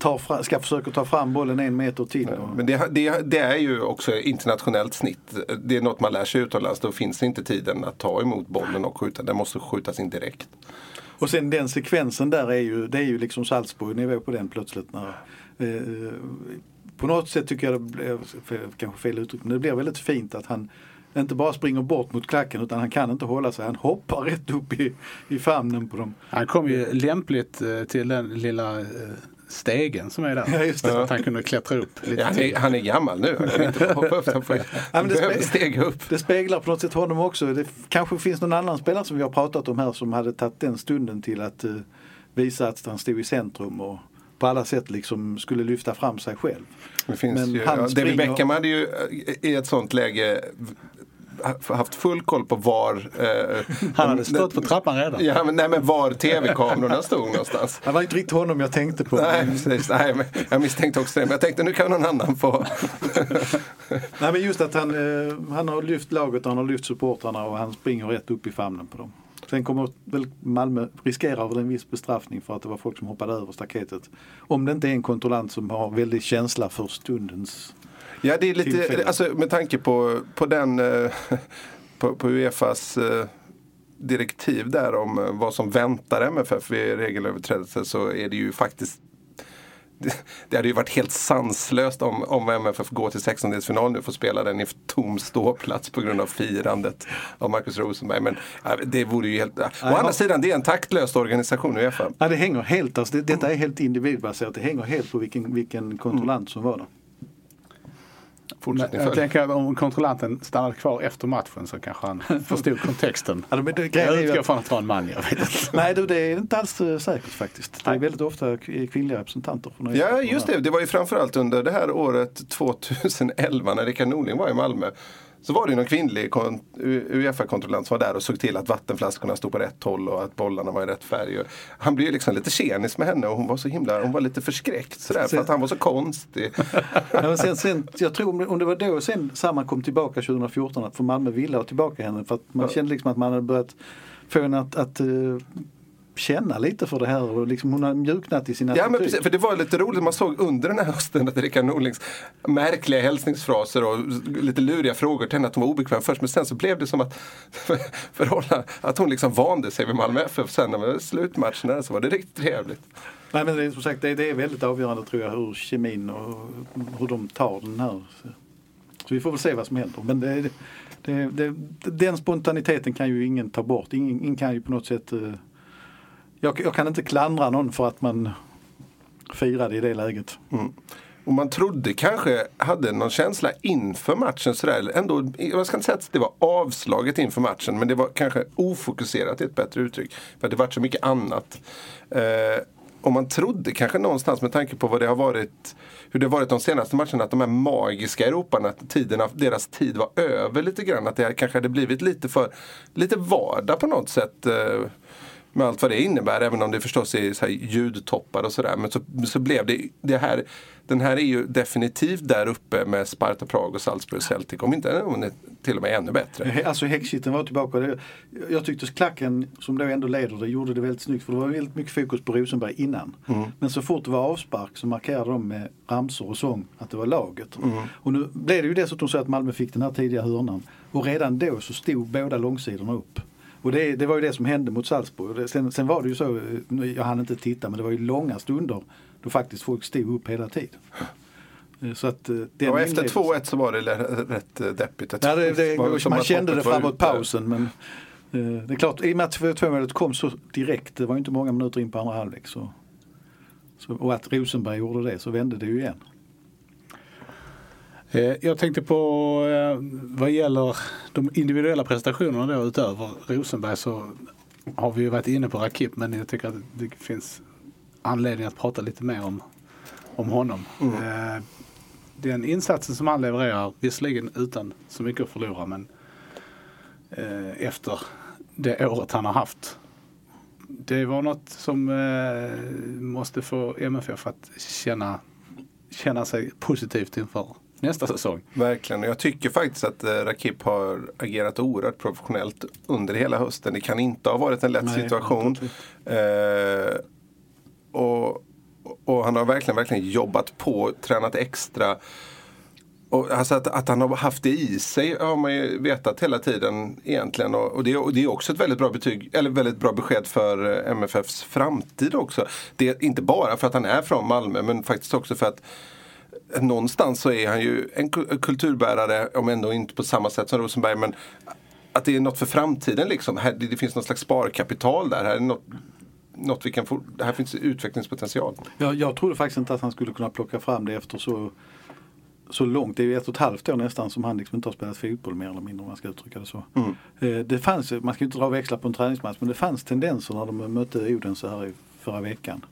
[SPEAKER 3] tar fram, ska försöka ta fram bollen en meter till.
[SPEAKER 2] Men det, det, det är ju också internationellt snitt. Det är något man lär sig utomlands. Då finns inte tiden att ta emot bollen och skjuta. Den måste skjutas in direkt.
[SPEAKER 3] Och sen den sekvensen där är ju, det är ju liksom Salzburg-nivå på den plötsligt. När, eh, på något sätt tycker jag det blev, kanske fel uttryck, men det blir väldigt fint att han inte bara springer bort mot klacken utan han kan inte hålla sig. Han hoppar rätt upp i, i famnen på dem.
[SPEAKER 1] han kom ju lämpligt eh, till den lilla eh, stegen som är där.
[SPEAKER 3] Ja, just det.
[SPEAKER 1] Så att han kunde klättra upp lite
[SPEAKER 2] Ja, han, är, han är gammal nu. Han kan inte hoppa upp. Han, får,
[SPEAKER 3] det
[SPEAKER 2] behöver stega upp.
[SPEAKER 3] Det speglar på något sätt honom också. Det kanske finns någon annan spelare som vi har pratat om här som hade tagit den stunden till att eh, visa att han stod i centrum och på alla sätt liksom skulle lyfta fram sig själv.
[SPEAKER 2] Det finns
[SPEAKER 3] Men
[SPEAKER 2] ju,
[SPEAKER 3] han
[SPEAKER 2] ja, David Beckham hade ju eh, i ett sånt läge haft full koll på var eh,
[SPEAKER 1] Han hade stått på trappan redan.
[SPEAKER 2] Ja, men, nej, men var tv-kamerorna stod någonstans.
[SPEAKER 3] Det var inte riktigt honom jag tänkte på.
[SPEAKER 2] Nej, precis. Nej, jag misstänkte också det. Men jag tänkte nu kan någon annan få.
[SPEAKER 3] Nej men just att han, eh, han har lyft laget och han har lyft supportrarna och han springer rätt upp i famnen på dem. Sen kommer väl Malmö riskera en viss bestraffning för att det var folk som hoppade över staketet. Om det inte är en kontrollant som har väldigt känsla för stundens...
[SPEAKER 2] Ja, det är lite, alltså med tanke på, på den, eh, på, på Uefas eh, direktiv där om eh, vad som väntar MFF vid regelöverträdelse så är det ju faktiskt det, hade ju varit helt sanslöst om, om MFF går till 16-delsfinal nu och får spela den i tom ståplats på grund av firandet av Marcus Rosenberg. Men ja, det vore ju helt... Å andra sidan, det är en taktlös organisation Uefa.
[SPEAKER 3] Ja, det hänger helt, alltså, det, detta är helt individbaserat. Det hänger helt på vilken, vilken kontrollant som var där.
[SPEAKER 2] Fortsättning
[SPEAKER 1] Jag tänker att om kontrollanten stannade kvar efter matchen så kanske han förstod kontexten.
[SPEAKER 3] Ja, men det,
[SPEAKER 1] Jag utgår
[SPEAKER 3] att,
[SPEAKER 1] från att det var en man, jag vet inte.
[SPEAKER 3] nej, du, det är inte alls eh, säkert faktiskt. Det är väldigt ofta k- kvinnliga representanter. Från
[SPEAKER 2] Ja, just det. Det var ju framförallt under det här året 2011 när Rickard Norling var i Malmö. Så var det någon kvinnlig Uefa-kontrollant som var där och såg till att vattenflaskorna stod på rätt håll och att bollarna var i rätt färg. Han blev ju liksom lite tjenis med henne och hon var så himla, hon var lite förskräckt sådär för att han var så konstig.
[SPEAKER 3] Ja, sen, sen, jag tror om det, var då sen Samman kom tillbaka 2014 att för Malmö ville ha tillbaka henne för att man kände liksom att man hade börjat få henne att, att eh, känna lite för det här och liksom hon har mjuknat i sin
[SPEAKER 2] Ja men precis, för det var lite roligt, man såg under den här hösten att Rickard Norlings märkliga hälsningsfraser och lite luriga frågor till henne att hon var obekväm först. Men sen så blev det som att, förhålla, att hon liksom vande sig vid Malmö FF. Sen när det var så var det riktigt trevligt.
[SPEAKER 3] Nej men det, är som sagt det, det är väldigt avgörande tror jag hur kemin och hur de tar den här. Så, så vi får väl se vad som händer. Men det, det, det, den spontaniteten kan ju ingen ta bort. Ingen, ingen kan ju på något sätt eh, jag, jag kan inte klandra någon för att man firade i det läget.
[SPEAKER 2] Mm. Och man trodde kanske, hade någon känsla inför matchen sådär. Ändå, jag ska inte säga att det var avslaget inför matchen, men det var kanske ofokuserat i ett bättre uttryck. För det var så mycket annat. Eh, och man trodde kanske någonstans med tanke på vad det har varit hur det har varit de senaste matcherna, att de här magiska Europarna, att tiderna, deras tid var över lite grann. Att det kanske hade blivit lite för lite vardag på något sätt. Eh, med allt vad det innebär, även om det förstås är så här ljudtoppar och sådär. Men så, så blev det, det här, den här är ju definitivt där uppe med Sparta Prag och Salzburg Celtic, om inte om det till och med ännu bättre.
[SPEAKER 3] Alltså häxkitteln var tillbaka. Jag tyckte klacken som då ändå leder det gjorde det väldigt snyggt för det var väldigt mycket fokus på Rosenberg innan. Mm. Men så fort det var avspark så markerade de med ramsor och sång att det var laget. Mm. Och nu blev det ju dessutom så att Malmö fick den här tidiga hörnan och redan då så stod båda långsidorna upp. Och det, det var ju det som hände mot Salzburg. Sen, sen var det ju så, jag hann inte titta, men det var ju långa stunder då faktiskt folk stod upp hela tiden.
[SPEAKER 2] Så att, eh, den och efter 2-1 så var det rätt eh, deppigt.
[SPEAKER 3] Ja, det, det, det man kände det framåt pausen. Men eh, det är klart, i och med att 2-målet kom så direkt, det var inte många minuter in på andra halvlek. Så, så, och att Rosenberg gjorde det så vände det ju igen.
[SPEAKER 1] Eh, jag tänkte på eh, vad gäller de individuella prestationerna då utöver Rosenberg så har vi ju varit inne på Rakip men jag tycker att det finns anledning att prata lite mer om, om honom. Mm. Eh, den insatsen som han levererar, visserligen utan så mycket att förlora men efter det året han har haft. Det var något som måste få MFF att känna, känna sig positivt inför nästa säsong.
[SPEAKER 2] Verkligen, jag tycker faktiskt att eh, Rakip har agerat oerhört professionellt under hela hösten. Det kan inte ha varit en lätt Nej, situation. Eh, och, och han har verkligen, verkligen jobbat på, tränat extra. Och alltså att, att, han har haft det i sig har man ju vetat hela tiden egentligen. Och, och, det, och det, är också ett väldigt bra, betyg, eller väldigt bra besked för eh, MFFs framtid också. Det är inte bara för att han är från Malmö men faktiskt också för att någonstans så är han ju en kulturbärare, om ändå inte på samma sätt som Rosenberg. Men att det är något för framtiden liksom. Här, det, finns något slags sparkapital där. Här, är något, något vi kan få, här finns utvecklingspotential.
[SPEAKER 3] Jag, jag trodde faktiskt inte att han skulle kunna plocka fram det efter så, så långt. Det är ju ett och ett halvt år nästan som han liksom inte har spelat fotboll mer eller mindre om man ska uttrycka det så. Mm. Eh, det fanns, man ska inte dra växlar på en träningsmatch men det fanns tendenser när de mötte Odense här i förra veckan.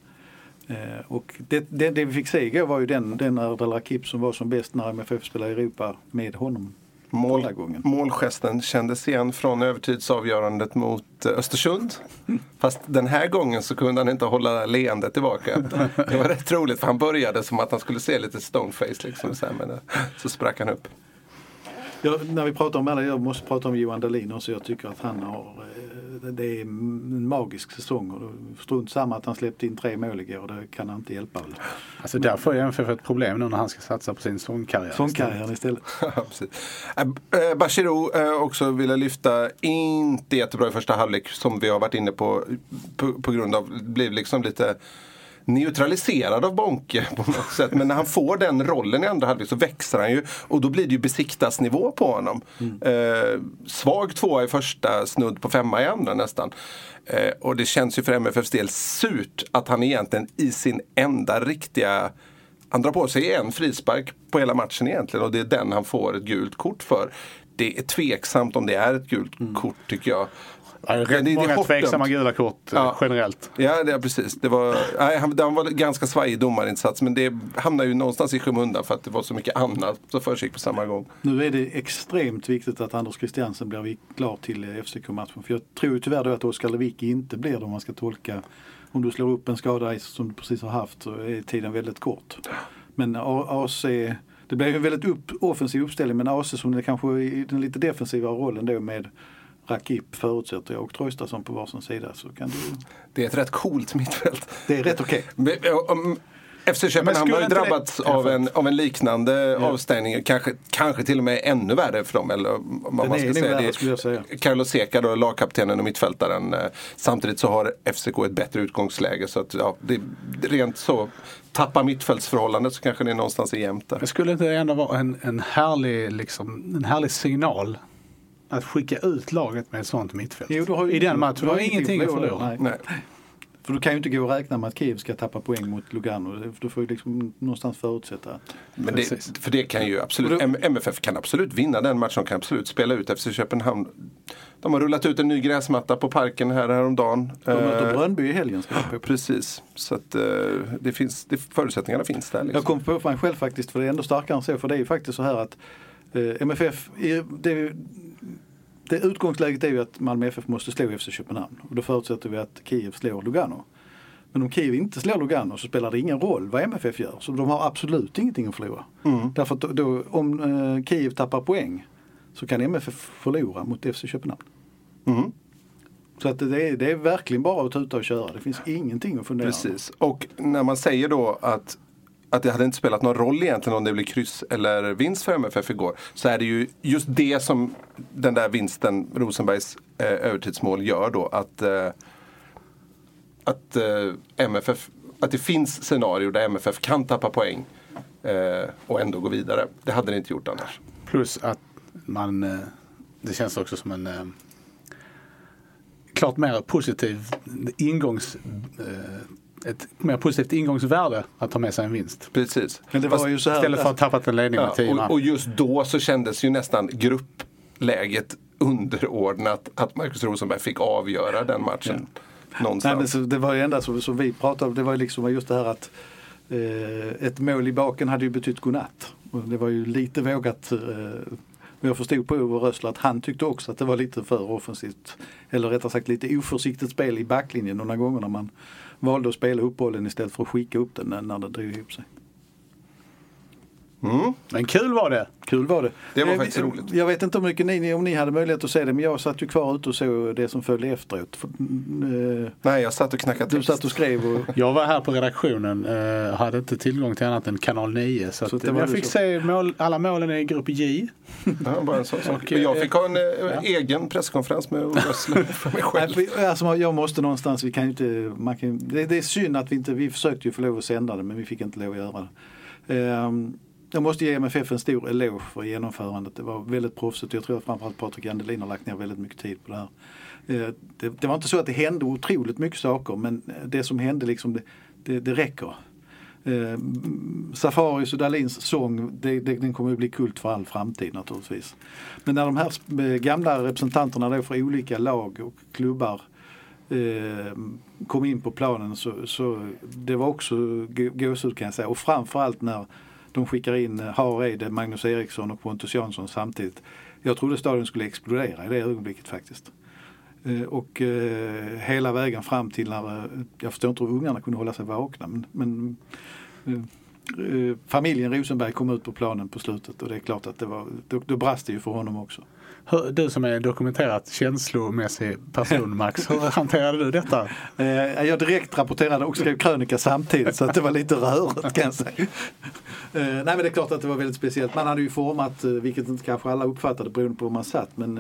[SPEAKER 3] Eh, och det, det, det, vi fick se igår var ju den, den Erdal Rakip som var som bäst när MFF spelade i Europa med honom.
[SPEAKER 2] Mål, målgesten kändes igen från övertidsavgörandet mot eh, Östersund. Fast den här gången så kunde han inte hålla leendet tillbaka. Det var rätt roligt för han började som att han skulle se lite stoneface liksom. Så, men eh, så sprack han upp.
[SPEAKER 3] Ja, när vi pratar om alla, jag måste prata om Johan Dahlin också. Jag tycker att han har det är en magisk säsong och strunt samma att han släppte in tre mål igår. Det kan han inte hjälpa. Väl.
[SPEAKER 1] Alltså där får MFF ett problem nu när han ska satsa på sin sångkarriär.
[SPEAKER 3] Sångkarriären istället.
[SPEAKER 1] istället.
[SPEAKER 2] äh, Bachirou äh, också ville lyfta, inte jättebra i första halvlek som vi har varit inne på på, på grund av, blev liksom lite neutraliserad av Bonke på något sätt. Men när han får den rollen i andra halvlek så växer han ju och då blir det ju besiktasnivå på honom. Mm. Eh, svag tvåa i första, snudd på femma i andra nästan. Eh, och det känns ju för MFFs del surt att han egentligen i sin enda riktiga han drar på sig en frispark på hela matchen egentligen och det är den han får ett gult kort för. Det är tveksamt om det är ett gult mm. kort tycker jag.
[SPEAKER 1] Ja, det är många det tveksamma gula kort ja. generellt.
[SPEAKER 2] Ja, det, precis. Det var, nej, han, han var ganska svajig domarinsats men det hamnar ju någonstans i skymundan för att det var så mycket annat som försiggick på samma gång.
[SPEAKER 3] Nu är det extremt viktigt att Anders Christiansen blir klar till FCK-matchen. För jag tror tyvärr då att Oskar Lewicki inte blir det om man ska tolka. Om du slår upp en skada som du precis har haft så är tiden väldigt kort. Men AC det blev en väldigt upp, offensiv uppställning men AC som är kanske i den lite defensiva rollen då med Rakip förutsätter jag och Traustason på varsin sida så kan du...
[SPEAKER 2] Det är ett rätt coolt mittfält.
[SPEAKER 3] Det är rätt okej.
[SPEAKER 2] Okay. FC Köpenhamn har ju drabbats av en, av en liknande ja. avstängning. Kanske, kanske till och med ännu värre för dem. Eller vad man ska säga. Värre, skulle jag säga. Carlos Seca då, lagkaptenen och mittfältaren. Eh, samtidigt så har FCK ett bättre utgångsläge. Så att, ja, det, rent så tappa mittfältsförhållandet så kanske det någonstans är jämnt där.
[SPEAKER 1] Det skulle inte ändå vara en, en, härlig, liksom, en härlig signal att skicka ut laget med ett sånt mittfält. Jo, du har ju, I den matchen. Du har, har ingenting att förlora.
[SPEAKER 3] Nej. Nej. För du kan ju inte gå och räkna med att Kiev ska tappa poäng mot Lugano. Du får ju liksom någonstans förutsätta att
[SPEAKER 2] Men det, för det kan ju absolut,
[SPEAKER 3] då-
[SPEAKER 2] MFF kan absolut vinna den matchen. De kan absolut spela ut FC Köpenhamn. De har rullat ut en ny gräsmatta på parken här häromdagen.
[SPEAKER 3] de möter
[SPEAKER 2] Eh,
[SPEAKER 3] Brönnby i helgen. Ska jag på.
[SPEAKER 2] Precis, så att eh, det finns, det, förutsättningarna finns där. Liksom.
[SPEAKER 3] Jag kom på mig själv faktiskt för det är ändå starkare än så. För det är ju faktiskt så här att eh, MFF, är- det, det utgångsläget är ju att Malmö FF måste slå FC Köpenhamn. Och då förutsätter vi att Kiev slår Lugano. Men om Kiev inte slår Lugano så spelar det ingen roll vad MFF gör. Så de har absolut ingenting att förlora. Därför att då, då, om eh, Kiev tappar poäng så kan MFF förlora mot FC Köpenhamn.
[SPEAKER 2] Mm.
[SPEAKER 3] Så att det, är, det är verkligen bara att tuta och köra. Det finns ingenting att fundera.
[SPEAKER 2] Precis, och när man säger då att att det hade inte spelat någon roll egentligen om det blir kryss eller vinst för MFF igår. Så är det ju just det som den där vinsten, Rosenbergs eh, övertidsmål, gör då. Att, eh, att eh, MFF, att det finns scenarier där MFF kan tappa poäng eh, och ändå gå vidare. Det hade det inte gjort annars.
[SPEAKER 1] Plus att man, eh, det känns också som en eh, klart mer positiv ingångs, eh, ett mer positivt ingångsvärde att ta med sig en vinst.
[SPEAKER 2] Precis.
[SPEAKER 3] Men det var
[SPEAKER 2] Fast-
[SPEAKER 3] ju så här,
[SPEAKER 1] Istället för att ha tappat en ledning med
[SPEAKER 2] Ja,
[SPEAKER 1] tio
[SPEAKER 2] och, och just då så kändes ju nästan gruppläget underordnat att Marcus Rosenberg fick avgöra den matchen. Någonstans.
[SPEAKER 3] Nej, men så det var ju enda som, som vi pratade om, det var ju liksom just det här att eh, ett mål i baken hade ju betytt godnatt. Och det var ju lite vågat. Eh, men jag förstod på Ove Rössler att han tyckte också att det var lite för offensivt. Eller rättare sagt lite oförsiktigt spel i backlinjen några gånger när man valde att spela upp bollen istället för att skicka upp den när, när det drog ihop sig.
[SPEAKER 2] Mm.
[SPEAKER 1] Men kul var det.
[SPEAKER 3] Kul var det.
[SPEAKER 2] Det var
[SPEAKER 3] Eh,
[SPEAKER 2] faktiskt
[SPEAKER 3] vi-
[SPEAKER 2] roligt.
[SPEAKER 3] Jag vet inte hur mycket ni, om ni hade möjlighet att se det men jag satt ju kvar ute och såg det som följde efteråt. Eh,
[SPEAKER 2] Nej, jag satt och knackade
[SPEAKER 3] du
[SPEAKER 2] text.
[SPEAKER 3] satt och skrev och
[SPEAKER 1] Jag var här på redaktionen eh, hade inte tillgång till annat än kanal 9. Så,
[SPEAKER 3] Så
[SPEAKER 1] att, jag fick
[SPEAKER 3] så.
[SPEAKER 1] se mål, alla målen i grupp J.
[SPEAKER 2] Ja, bara en sån sak.
[SPEAKER 1] Och,
[SPEAKER 2] jag fick ha en eh, egen presskonferens med Rössler för mig själv.
[SPEAKER 3] alltså, jag måste någonstans, vi kan inte, man kan, det, det är synd att vi inte, vi försökte ju få lov att sända det men vi fick inte lov att göra det. Ehm, jag måste ge MFF en stor eloge för genomförandet. Det var väldigt proffsigt. Jag tror framförallt Patrik Andelin har lagt ner väldigt mycket tid på det här. Eh, det, det var inte så att det hände otroligt mycket saker men det som hände liksom, det, det, det räcker. Eh, Safaris och Dalins sång, det, det, den kommer att bli kult för all framtid naturligtvis. Men när de här eh, gamla representanterna då för olika lag och klubbar eh, kom in på planen så, så det var också gåshud kan jag säga. Och framförallt när de skickar in Hareide, Magnus Eriksson och Pontus Jansson samtidigt. Jag trodde stadion skulle explodera i det ögonblicket faktiskt. Eh, och eh, hela vägen fram till när, eh, jag förstår inte hur ungarna kunde hålla sig vakna men, men familjen Rosenberg kom ut på planen på slutet och det är klart att det var, då, då brast det ju för honom också.
[SPEAKER 1] Du som är dokumenterat känslomässig person Max, hur hanterade du detta?
[SPEAKER 3] Eh, jag direkt rapporterade och skrev krönika samtidigt så det var lite rörigt kan jag säga. Eh, nej men det är klart att det var väldigt speciellt. Man hade ju format, eh, vilket inte kanske alla uppfattade beroende på hur man satt, men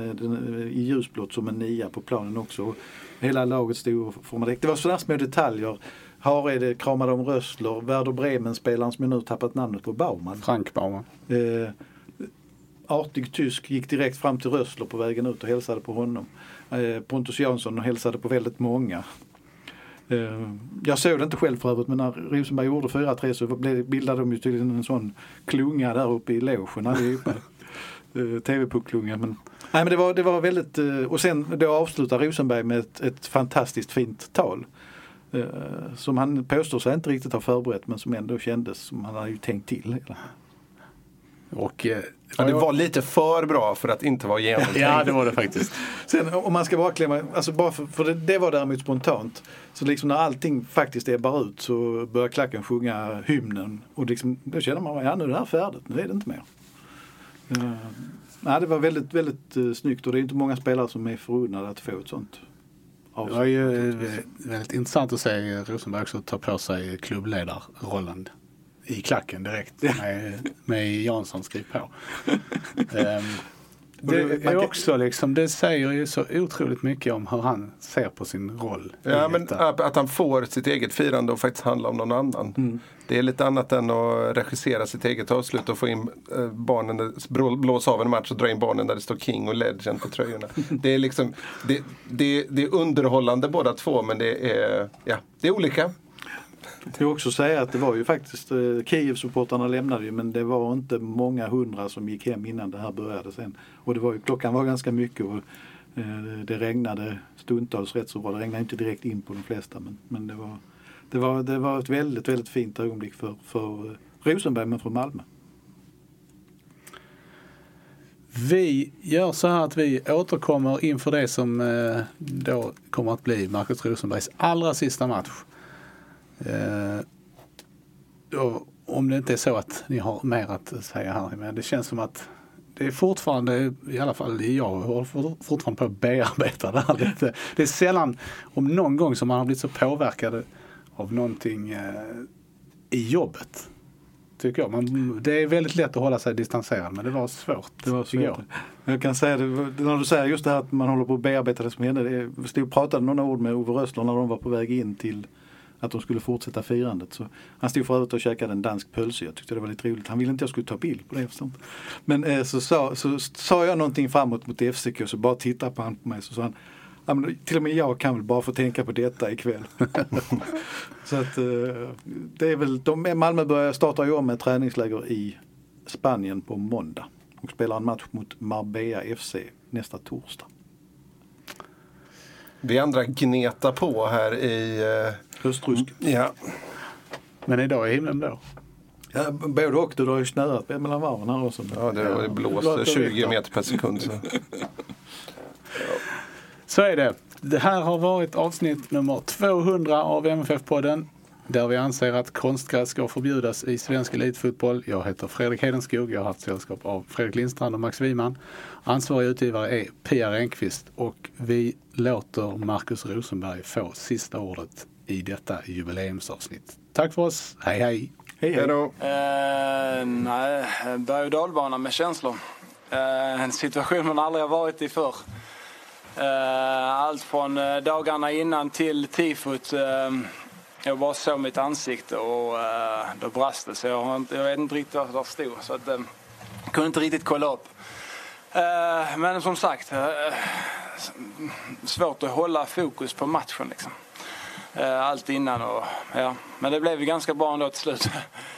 [SPEAKER 3] i ljusblått som en nia på planen också. Hela laget stod och formade. Det var sådana små detaljer. Hareide kramade om Rössler, Werder Bremen-spelaren som jag nu tappat namnet på, Baumann.
[SPEAKER 1] Frank Baumann.
[SPEAKER 3] Eh, artig tysk gick direkt fram till Rössler på vägen ut och hälsade på honom. Eh, Pontus Jansson hälsade på väldigt många. Eh, jag såg det inte själv för övrigt men när Rosenberg gjorde 4-3 så bildade de ju tydligen en sån klunga där uppe i logen allihopa. Eh, TV-puckklunga. Men, nej, men det, var, det var väldigt, och sen då avslutar Rosenberg med ett, ett fantastiskt fint tal. Som han påstår sig inte riktigt ha förberett men som ändå kändes som han hade ju tänkt till.
[SPEAKER 1] Och,
[SPEAKER 2] Ja, det var lite för bra för att inte vara genomtänkt.
[SPEAKER 1] ja, det var det faktiskt.
[SPEAKER 3] Sen om man ska bara klämma, alltså bara för, för det, det var däremot spontant. Så liksom när allting faktiskt ebbar ut så börjar klacken sjunga hymnen. Och liksom, då känner man, ja nu är det här färdigt, nu är det inte mer. Uh, nej, det var väldigt, väldigt uh, snyggt och det är inte många spelare som är förunnade att få ett sånt
[SPEAKER 1] Det var ju eh, väldigt intressant att se Rosenberg också ta på sig klubbledarrollen i klacken direkt med, med Jansson skriv på. Ehm, Det är också liksom, det säger ju så otroligt mycket om hur han ser på sin roll.
[SPEAKER 2] Ja, men att, han får sitt eget firande och faktiskt handla om någon annan. Det är lite annat än att regissera sitt eget avslut och få in eh, barnen, blå- blåsa av en match och dra in barnen där det står King och Legend på tröjorna. Det är liksom, det, det, det är underhållande båda två men det är, ja, det är olika.
[SPEAKER 3] Jag kan också säga att det var ju faktiskt, eh, Kiev-supportrarna lämnade ju men det var inte många hundra som gick hem innan det här började sen. Och det var ju, klockan var ganska mycket och eh, det regnade stundtals rätt så bra. Det regnade inte direkt in på de flesta men, men det, var, det, var, det var ett väldigt, väldigt fint ögonblick för, för eh, Rosenberg men för Malmö.
[SPEAKER 1] Vi gör så här att vi återkommer inför det som då kommer att bli Marcus Rosenbergs allra sista match. Eh, om det inte är så att ni har mer att säga här, men det känns som att det är fortfarande, i alla fall jag håller for- fortfarande på att bearbeta det här lite. Det är sällan, om någon gång, som man har blivit så påverkad av någonting eh, i jobbet. Tycker jag. Man, det är väldigt lätt att hålla sig distanserad men det var svårt.
[SPEAKER 3] Det var svårt. Jag kan säga det, när du säger just det här att man håller på att bearbeta det som hände. Jag stod och pratade några ord med Ove Rössler när de var på väg in till att de skulle fortsätta firandet. Så han stod för övrigt och käkade en dansk pölse. Jag tyckte det var lite roligt. Han ville inte jag skulle ta bild på det. Jag. Men eh, så, sa, så sa jag någonting framåt mot FCK så bara tittade på han på mig så sa han Ja, men till och med jag kan väl bara få tänka på detta ikväll. så att eh, det är väl, de, Malmö börjar starta ju om med träningsläger i Spanien på måndag. Och spelar en match mot Marbella FC nästa torsdag.
[SPEAKER 2] Vi andra gnetar på här i... eh,
[SPEAKER 3] Höstrusk.
[SPEAKER 2] ja.
[SPEAKER 1] Men idag är himlen blå.
[SPEAKER 3] Ja, både och. Det har ju snöat mellan varven här också.
[SPEAKER 2] Ja, det, det blåser
[SPEAKER 1] det
[SPEAKER 2] 20
[SPEAKER 1] veta.
[SPEAKER 2] meter per sekund. Så.
[SPEAKER 1] Så är det. Det här har varit avsnitt nummer 200 av MFF-podden. Där vi anser att konstgräs ska förbjudas i svensk elitfotboll. Jag heter Fredrik Hedenskog. Jag har haft sällskap av Fredrik Lindstrand och Max Wiman. Ansvarig utgivare är Pia Renqvist och vi låter Marcus Rosenberg få sista ordet i detta jubileumsavsnitt. Tack för oss. Hej hej!
[SPEAKER 3] Hej,
[SPEAKER 2] Hej då.
[SPEAKER 6] Eh, nej, berg och dalbana med känslor. Eh, en situation man aldrig har varit i förr. Eh, allt från eh, dagarna innan till tifot. Eh, jag bara såg mitt ansikte och eh, då brast det. Så jag, inte, jag vet inte riktigt vad det stod. Så att, eh, kunde inte riktigt kolla upp. Eh, men som sagt, eh, svårt att hålla fokus på matchen. Liksom. Eh, allt innan och ja. Men det blev ju ganska bra ändå till slut.